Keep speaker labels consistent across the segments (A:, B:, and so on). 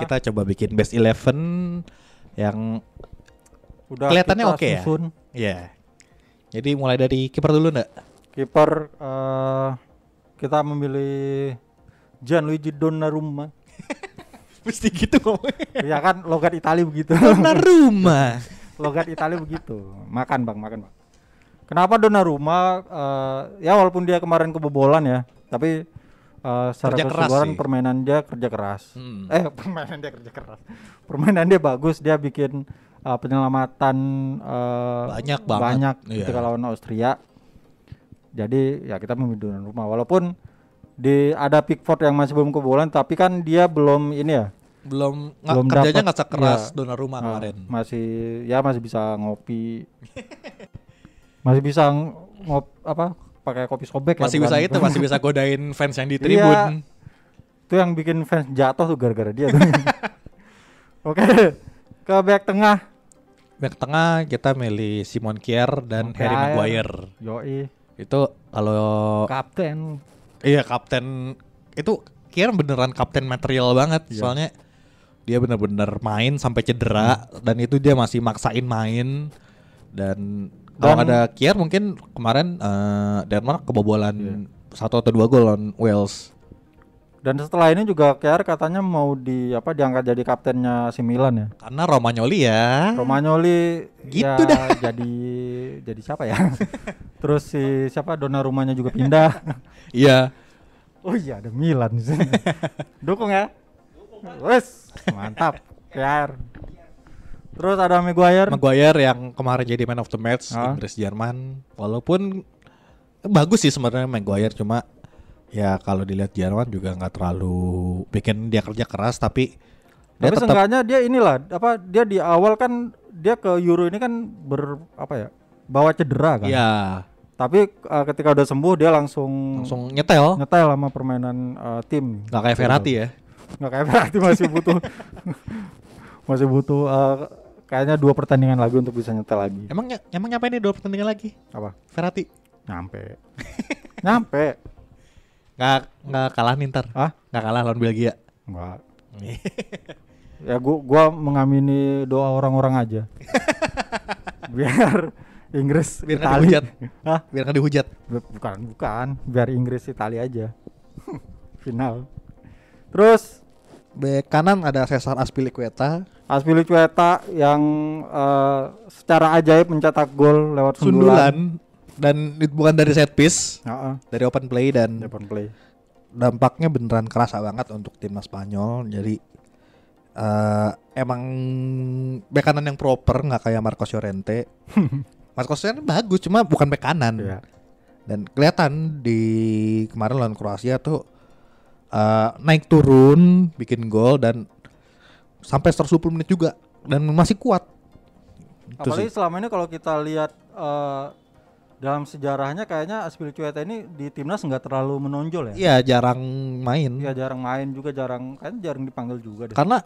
A: kita coba bikin best eleven yang
B: Udah
A: Kelihatannya oke ya?
B: susun.
A: ya. Jadi mulai dari kiper dulu ndak?
B: Kiper eh, kita memilih Gianluigi Donnarumma.
A: Mesti gitu ngomongnya.
B: ya kan logat Italia begitu.
A: Donnarumma.
B: logat Italia begitu. Makan bang, makan bang. Kenapa Donnarumma? eh, ya walaupun dia kemarin kebobolan ya, tapi eh, secara
A: Kerja
B: keseluruhan permainan dia kerja keras.
A: Hmm.
B: Eh permainan dia kerja keras. Permainan dia bagus. Dia bikin eh, penyelamatan eh,
A: Banyak banget.
B: banyak
A: Iya.
B: ketika lawan Austria. Jadi ya kita memilih Donnarumma. Walaupun di ada Pickford yang masih belum kebobolan, tapi kan dia belum ini ya.
A: Belum
B: Belum
A: kerjanya nggak sekeras
B: iya.
A: Donnarumma
B: Ah,
A: kemarin.
B: masih ya masih bisa ngopi masih bisa ng- ngop apa pakai kopi sobek ya,
A: Masih bisa itu, masih bisa godain fans yang di
B: Iya.
A: tribun.
B: itu yang bikin fans jatuh tuh gara-gara dia tuh. oke ke back tengah
A: Back tengah kita milih Simon Kier dan Harry
B: Maguire. Yoi
A: Itu kalau
B: kapten
A: iya kapten itu Kier beneran kapten material banget
B: Iya.
A: soalnya dia bener-bener main sampai cedera dan itu dia masih maksain main dan kalau ada Kier mungkin kemarin eh, Denmark kebobolan
B: Iya.
A: satu atau dua gol lawan Wales.
B: dan setelah ini juga Kiar katanya mau di apa diangkat jadi kaptennya si Milan ya
A: Karena Romagnoli ya.
B: Romagnoli
A: Gitu
B: ya,
A: dah.
B: jadi jadi siapa ya terus si siapa Donnarumma-nya juga pindah
A: Iya.
B: Oh iya ada Milan di sini. Dukung ya. Wes, mantap. PR. Terus ada Maguire.
A: Maguire yang kemarin jadi man of the match
B: Ah.
A: Inggris Jerman walaupun eh, bagus sih sebenarnya Maguire cuma ya kalau dilihat Jerman juga nggak terlalu bikin dia kerja keras tapi dia
B: Tapi
A: tetap
B: seenggaknya dia inilah apa dia di awal kan dia ke Euro ini kan ber apa ya? bawa cedera kan.
A: ya
B: Tapi uh, ketika udah sembuh dia langsung
A: langsung nyetel
B: nyetel sama permainan uh, tim.
A: nggak kayak Verratti ya
B: Nggak kayak Verratti masih butuh masih butuh uh, kayaknya dua pertandingan lagi untuk bisa nyetel lagi.
A: emang emang nyampe nih dua pertandingan lagi
B: Apa?
A: Verratti
B: Nyampe. Nyampe.
A: nggak nggak kalah nih ntar
B: Ah?
A: nggak kalah lawan Belgia
B: Enggak. ya gua gua mengamini doa orang-orang aja biar Inggris
A: biar
B: Itali
A: dihujat
B: Hah?
A: biar nggak dihujat
B: Bu- bukan bukan biar Inggris Italia aja final terus
A: Bek kanan ada Cesar Azpilicueta
B: Aspilicueta yang eh, secara ajaib mencetak gol lewat sundulan,
A: sundulan dan itu bukan dari set piece
B: Heeh,
A: dari open play dan
B: depan play
A: dampaknya beneran kerasa banget untuk timnas Spanyol. Jadi eh emang bek kanan yang proper nggak kayak Marcos Llorente. Marcos Llorente bagus cuma bukan bek kanan.
B: Iya.
A: Dan kelihatan di kemarin lawan Kroasia tuh eh naik turun bikin gol dan sampai 120 menit juga dan masih kuat.
B: Apalagi selama ini kalau kita lihat eh, dalam sejarahnya kayaknya Aspilicueta ini di timnas nggak terlalu menonjol ya
A: Iya jarang main.
B: Iya jarang main juga jarang kayaknya jarang dipanggil juga deh.
A: Karena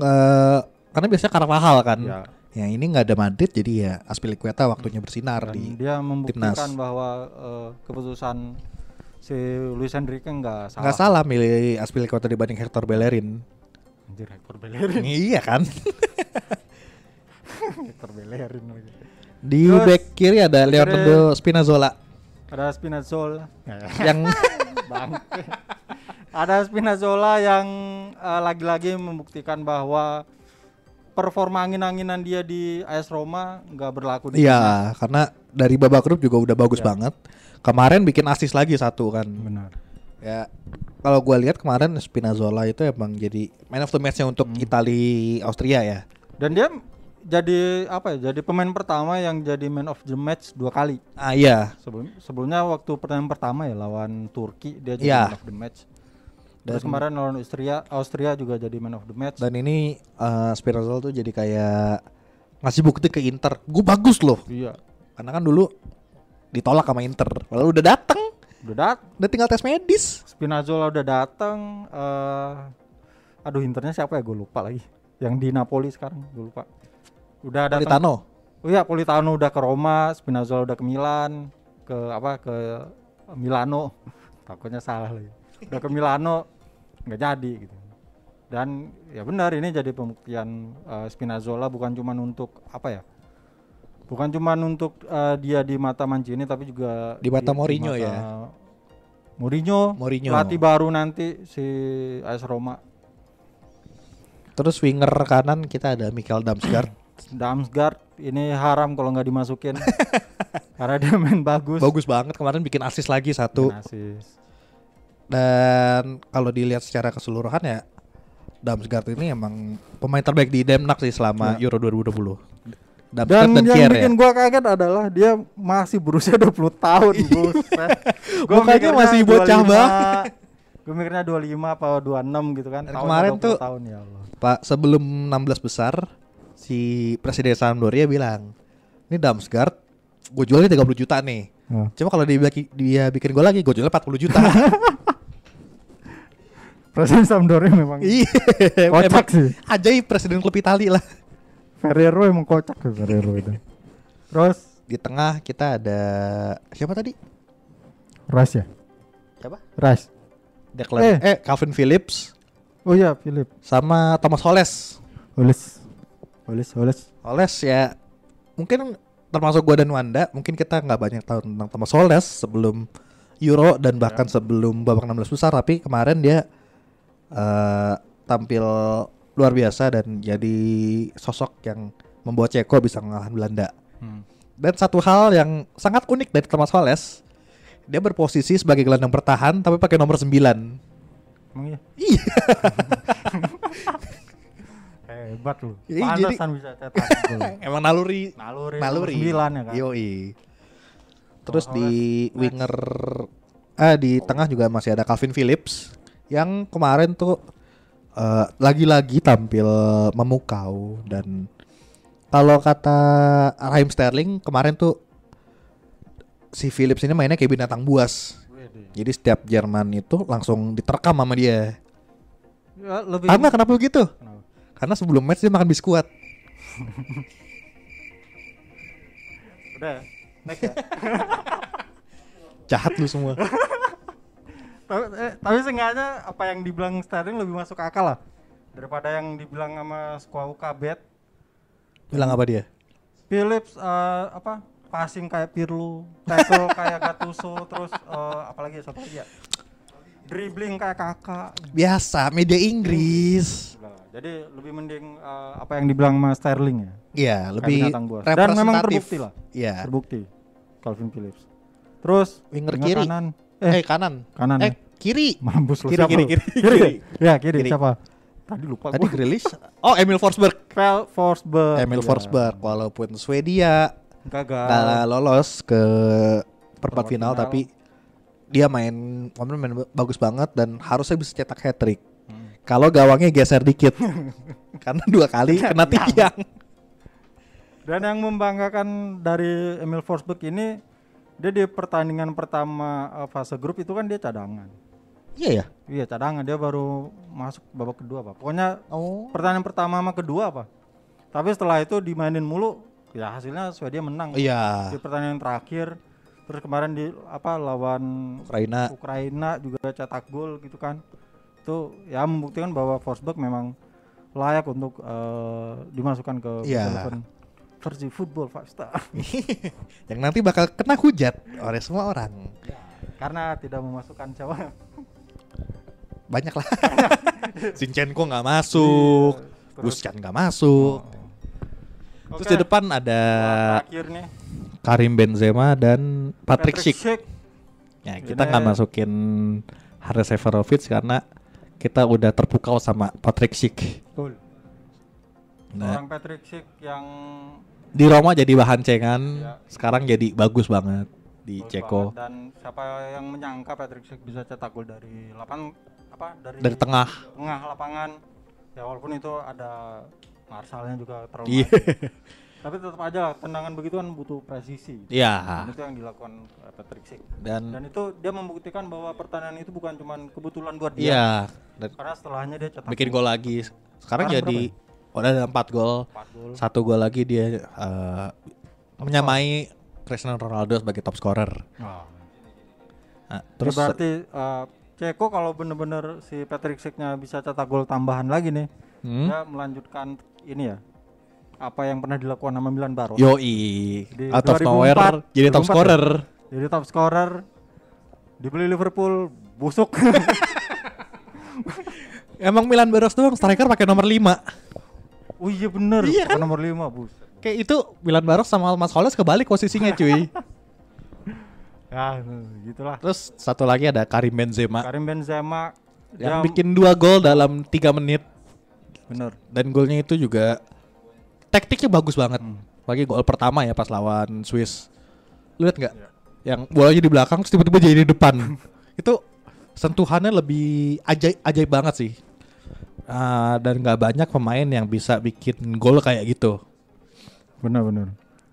A: eh karena biasanya Carvajal kan.
B: Ya,
A: Ya ini nggak ada Madrid jadi ya Aspilicueta waktunya bersinar
B: dan
A: di
B: dia membuktikan
A: timnas.
B: bahwa eh, keputusan si Luis Enrique nggak salah.
A: nggak salah milih Aspilicueta dibanding Hector Bellerin.
B: Anjir Hector Bellerin.
A: iya kan.
B: Hector Bellerin lagi.
A: Di
B: Terus,
A: back kiri ada Leonardo Spinazzola
B: Ada Spinazzola.
A: yang
B: Bangke. Ada Spinazzola yang eh, lagi-lagi membuktikan bahwa performa angin-anginan dia di AS Roma nggak berlaku di
A: iya karena dari babak grup juga udah bagus
B: Ya.
A: banget. Kemarin bikin asis lagi satu kan.
B: Benar.
A: Ya kalau gua lihat kemarin Spinazzola itu emang jadi man of the match-nya untuk
B: Hmm.
A: Itali Austria ya.
B: Dan dia jadi apa ya? Jadi pemain pertama yang jadi man of the match dua kali.
A: Ah iya.
B: Sebelum sebelumnya waktu pertandingan pertama ya lawan Turki dia jadi
A: Iya.
B: man of the match. Terus
A: Dan-
B: kemarin lawan Austria, Austria juga jadi man of the match.
A: Dan ini eh, Spinazzola tuh jadi kayak ngasih bukti ke Inter. Gue bagus loh.
B: iya.
A: Karena kan dulu ditolak sama Inter. Lalu udah dateng,
B: Udah dat
A: udah tinggal tes medis.
B: Spinazzola udah datang eh aduh internya siapa ya gue lupa lagi. Yang di Napoli sekarang gue lupa. Udah datang.
A: Politano.
B: Oh iya Politano udah ke Roma, Spinazzola udah ke Milan, ke apa ke Milano. Takutnya salah lagi. Udah ke Milano nggak jadi gitu. Dan ya benar ini jadi pembuktian eh, Spinazzola bukan cuma untuk apa ya? Bukan cuma untuk eh, dia di mata Mancini tapi juga
A: Di mata Mourinho ya.
B: Mourinho,
A: Mourinho.
B: pelatih baru nanti si AS Roma.
A: Terus winger kanan kita ada Michael Damsgaard.
B: Damsgaard ini haram kalau nggak dimasukin karena dia main bagus.
A: Bagus banget kemarin bikin assist lagi satu.
B: Assist.
A: Dan kalau dilihat secara keseluruhan ya Damsgaard ini emang pemain terbaik di Denmark sih selama
B: Ya.
A: Euro 2020.
B: Dan,
A: dan,
B: yang
A: Kjær
B: bikin
A: ya.
B: gua kaget adalah dia masih berusia 20 tahun. Gua
A: Mukanya
B: mikirnya
A: masih bocah banget.
B: Gue mikirnya 25 apa 26 gitu kan. Tahunnya
A: kemarin
B: 20
A: tuh-
B: tahun ya Allah.
A: Pak sebelum 16 besar si presiden Sampdoria bilang, "Ini Damsgaard gue jualnya 30 juta nih.
B: Oh.
A: Cuma kalau dia, dia bikin gue lagi, gue jualnya 40 juta."
B: Presiden Sampdoria memang
A: Iya.
B: kocak sih.
A: ajaib presiden klub Itali lah.
B: Ferrero emang kocak tuh Ferrero itu. Terus
A: Di tengah kita ada siapa tadi?
B: Rice ya?
A: Siapa?
B: Rice.
A: Declan
B: Eh.
A: eh, Calvin Phillips
B: Oh iya, Philip.
A: sama Thomas Holes.
B: Oles. Oles, Oles.
A: Holes ya mungkin termasuk gua dan Wanda mungkin kita nggak banyak tahu tentang Thomas Holes sebelum Euro dan bahkan sebelum babak 16 besar tapi kemarin dia eh, tampil luar biasa dan jadi sosok yang membawa Ceko bisa mengalahkan Belanda.
B: Hmm.
A: Dan satu hal yang sangat unik dari Thomas Holes, dia berposisi sebagai gelandang bertahan tapi pakai nomor 9.
B: Emang iya?
A: Iya.
B: Hebat lu.
A: Iya,
B: Pantesan bisa cetak.
A: Emang naluri
B: Naluri,
A: naluri.
B: nomor 9 ya kan.
A: Yoi. Terus
B: Thomas
A: di
B: Holes,
A: winger ah di tengah juga masih ada Calvin Phillips yang kemarin tuh eh, lagi-lagi tampil memukau dan kalau kata Raheem Sterling kemarin tuh si Phillips ini mainnya kayak binatang buas. Jadi setiap Jerman itu langsung diterkam sama dia.
B: Ya, lebih
A: Tahu nggak kenapa begitu?
B: Kenapa?
A: Karena sebelum match dia makan biskuit.
B: Udah, next ya.
A: Jahat lu semua.
B: tapi, eh, tapi seenggaknya apa yang dibilang Sterling lebih masuk akal lah daripada yang dibilang sama Squaw Kabet.
A: Bilang apa dia?
B: Phillips eh, apa passing kayak Pirlo, tackle kayak Gattuso, terus eh, apalagi satu lagi ya. Dribbling kayak kakak.
A: Biasa media Inggris.
B: Jadi lebih mending eh, apa yang dibilang sama Sterling ya.
A: Iya, lebih
B: buas. Dan memang
A: representatif.
B: terbukti lah.
A: Iya.
B: Terbukti Calvin Phillips. Terus
A: Winger kiri.
B: kanan.
A: Eh,
B: Eh,
A: kanan.
B: kanan.
A: Eh,
B: ya.
A: kiri.
B: Mampus lu
A: Kiri,
B: siapa
A: kiri, kiri,
B: kiri.
A: kiri.
B: Ya, kiri.
A: Kiri.
B: Siapa? Tadi lupa
A: Tadi
B: gua.
A: Grealish. Oh, Emil Forsberg.
B: Fel Forsberg.
A: Emil
B: Iya.
A: Forsberg walaupun Swedia
B: Gagal.
A: nggak lolos ke perempat
B: Perempat
A: final,
B: final.
A: tapi dia main kemarin main bagus banget dan harusnya bisa cetak hat trick.
B: Hmm.
A: Kalau gawangnya geser dikit. Karena dua kali kena tiang.
B: Dan yang membanggakan dari Emil Forsberg ini dia di pertandingan pertama eh, fase grup itu kan dia cadangan.
A: Iya ya.
B: Iya cadangan dia baru masuk babak kedua pak. Pokoknya
A: Oh.
B: pertandingan pertama sama kedua apa. Tapi setelah itu dimainin mulu, ya hasilnya Swedia menang.
A: Iya.
B: Di pertandingan terakhir, terus kemarin di apa lawan
A: Ukraina.
B: Ukraina juga cetak gol gitu kan. Itu ya membuktikan bahwa Forsberg memang layak untuk eh, dimasukkan ke
A: Iya.
B: Eleven versi football five star.
A: Yang nanti bakal kena hujat oleh semua orang.
B: Karena tidak memasukkan cewek.
A: Banyak lah. Sinchenko nggak masuk.
B: Iya,
A: Buscan nggak masuk. Terus
B: Oke.
A: di depan ada
B: nih
A: Karim Benzema dan Patrick, Schick.
B: Schick.
A: Ya, kita nggak masukin Haris Seferovic karena kita udah terpukau sama Patrick Schick.
B: Betul.
A: Nah,
B: Orang Patrick Schick yang
A: di Roma jadi bahan cengan,
B: Iya.
A: sekarang jadi bagus banget di
B: bagus
A: Ceko
B: banget dan siapa yang menyangka Patrick Schick bisa cetak gol dari 8 apa dari
A: dari tengah.
B: tengah lapangan. Ya walaupun itu ada Marsalnya juga terlalu maju. Tapi tetap aja tendangan begitu kan butuh presisi.
A: Iya.
B: Dan itu yang dilakukan Patrick Schick.
A: Dan
B: Dan itu dia membuktikan bahwa pertandingan itu bukan cuma kebetulan buat dia.
A: iya, dan
B: Karena setelahnya dia cetak
A: bikin gol lagi. Sekarang
B: Sekarang
A: jadi udah ada 4 gol.
B: 4 gol.
A: Satu gol lagi dia eh, menyamai Cristiano Ronaldo sebagai top scorer.
B: Nah,
A: Nah,
B: terus
A: terus
B: berarti uh, Ceko kalau bener-bener si Patrick Schick-nya bisa cetak gol tambahan lagi nih,
A: Hmm?
B: dia melanjutkan ini ya. Apa yang pernah dilakukan sama Milan Baros.
A: Yoi,
B: Di
A: out of
B: 2004,
A: nowhere jadi top
B: 2004 ya?
A: scorer.
B: Jadi top scorer dibeli Liverpool busuk.
A: Emang Milan Baros doang striker pakai nomor 5.
B: Oh iya bener,
A: Iya kan?
B: nomor 5 bus.
A: Kayak itu Milan Baros sama Mas Holes kebalik posisinya cuy.
B: Ya, gitulah.
A: Terus satu lagi ada Karim Benzema
B: Karim Benzema
A: yang
B: dia-
A: bikin dua gol dalam tiga menit
B: bener.
A: dan golnya itu juga taktiknya bagus banget.
B: Hmm.
A: Bagi gol pertama ya pas lawan Swiss. Lu lihat nggak?
B: Iya.
A: Yang bolanya di belakang terus tiba-tiba jadi di depan. itu sentuhannya lebih ajaib ajaib banget sih. Ah, dan nggak banyak pemain yang bisa bikin gol kayak gitu.
B: Bener bener.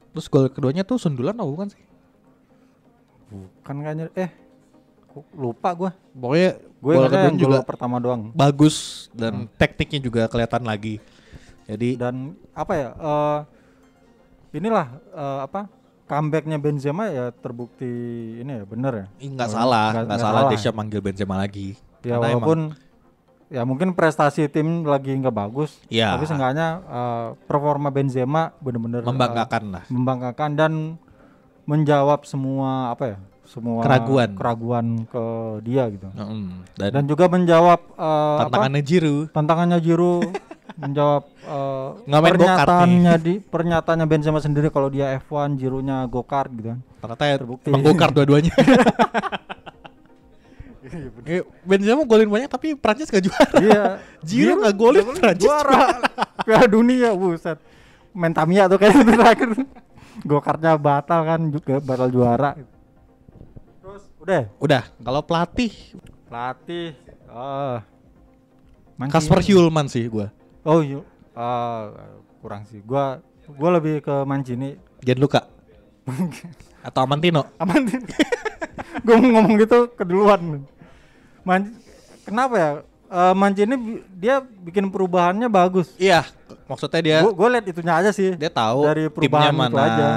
A: Terus gol keduanya tuh sundulan atau bukan sih?
B: Bukan kayaknya eh lupa gua.
A: Pokoknya
B: Gue
A: gol
B: yang
A: juga
B: gol pertama doang.
A: bagus dan
B: Hmm.
A: tekniknya juga kelihatan lagi. Jadi
B: Dan apa ya? eh inilah eh, apa? Comebacknya Benzema ya terbukti ini ya bener ya.
A: nggak
B: Oh,
A: salah,
B: nggak-
A: salah
B: salah
A: Deschamps manggil Benzema lagi.
B: Ya
A: Karena emang-
B: walaupun ya mungkin prestasi tim lagi nggak bagus,
A: Iya.
B: tapi seenggaknya eh, performa Benzema bener-bener eh,
A: membanggakan lah.
B: membanggakan dan menjawab semua apa ya? Semua
A: Keraguan.
B: keraguan ke dia gitu.
A: Mm, Dan,
B: Dan juga menjawab apa?
A: tantangannya Jiru.
B: tantangannya Giroud menjawab
A: go-kart
B: pernyataannya di pernyataannya Benzema sendiri kalau dia F1 Giroudnya go kart gitu kan.
A: Ternyata ya
B: Terbukti.
A: emang dua-duanya. Eh, Benzema golin banyak tapi Prancis gak juara.
B: iya.
A: Giroud nggak golin, Prancis
B: juara. Piala dunia buset. Main Tamiya tuh kayak terakhir. go kartnya batal kan juga batal juara. Terus udah
A: Udah, kalau pelatih
B: pelatih eh Mancini.
A: Kasper Hjulman sih gua.
B: Oh iya. Eh, kurang sih. Gua gua lebih ke Mancini
A: Gianluca atau Amantino.
B: aman gue mau ngomong gitu keduluan Man kenapa ya Eh, Mancini bi- dia bikin perubahannya bagus
A: Iya, maksudnya dia
B: gue liat itunya aja sih
A: dia tahu
B: dari
A: timnya
B: perubahan itu
A: mana
B: aja.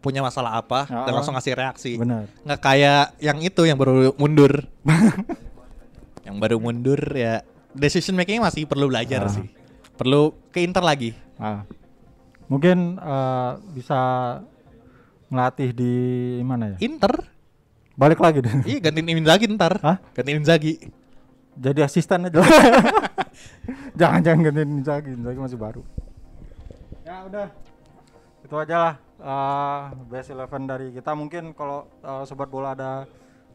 A: punya masalah apa dan
B: Ya.
A: langsung ngasih reaksi.
B: benar
A: Nggak kayak yang itu yang baru mundur. yang baru mundur ya decision makingnya masih perlu belajar
B: Ah.
A: sih. Perlu ke Inter lagi.
B: Ah. mungkin eh, bisa ngelatih di mana ya
A: Inter?
B: Balik lagi deh.
A: Iya gantiin Inzaghi ntar.
B: Hah?
A: Gantiin Inzaghi.
B: jadi asisten aja. Jangan jangan gantiin Inzaghi Inzaghi masih baru. Ya udah. Itu aja lah eh, best eleven dari kita. Mungkin kalau eh, sobat bola ada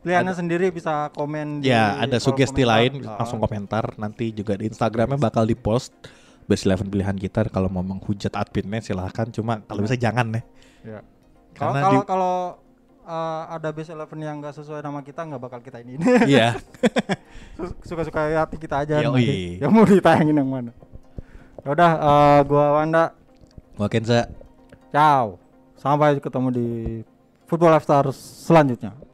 B: pilihannya sendiri bisa komen di
A: Ya, ada sugesti lain
B: Ah,
A: langsung komentar. Nanti juga di Instagramnya bakal di post best eleven pilihan kita. Kalau mau menghujat adminnya silahkan. Cuma kalau bisa jangan ya
B: ya. kalau
A: Karena
B: kalau
A: di-
B: kalau eh, ada best eleven yang nggak sesuai nama kita nggak bakal kita ini.
A: Iya.
B: Suka-suka hati kita aja
A: Yoi.
B: nanti. yang mau ditayangin yang mana. Ya udah eh, gua Wanda.
A: Gua Kenza.
B: Ciao. Sampai ketemu di Football Lifestyle selanjutnya